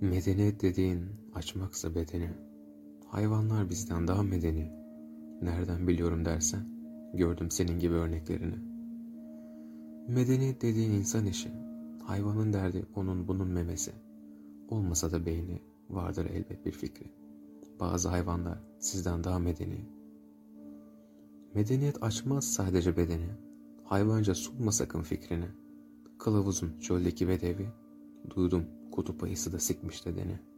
Medeniyet dediğin açmaksa bedeni. Hayvanlar bizden daha medeni. Nereden biliyorum dersen, gördüm senin gibi örneklerini. Medeniyet dediğin insan işi. Hayvanın derdi onun bunun memesi. Olmasa da beyni, vardır elbet bir fikri. Bazı hayvanlar sizden daha medeni. Medeniyet açmaz sadece bedeni. Hayvanca sunma sakın fikrini. Kılavuzun çöldeki bedevi. Duydum kutup ayısı da sikmiş dedeni.''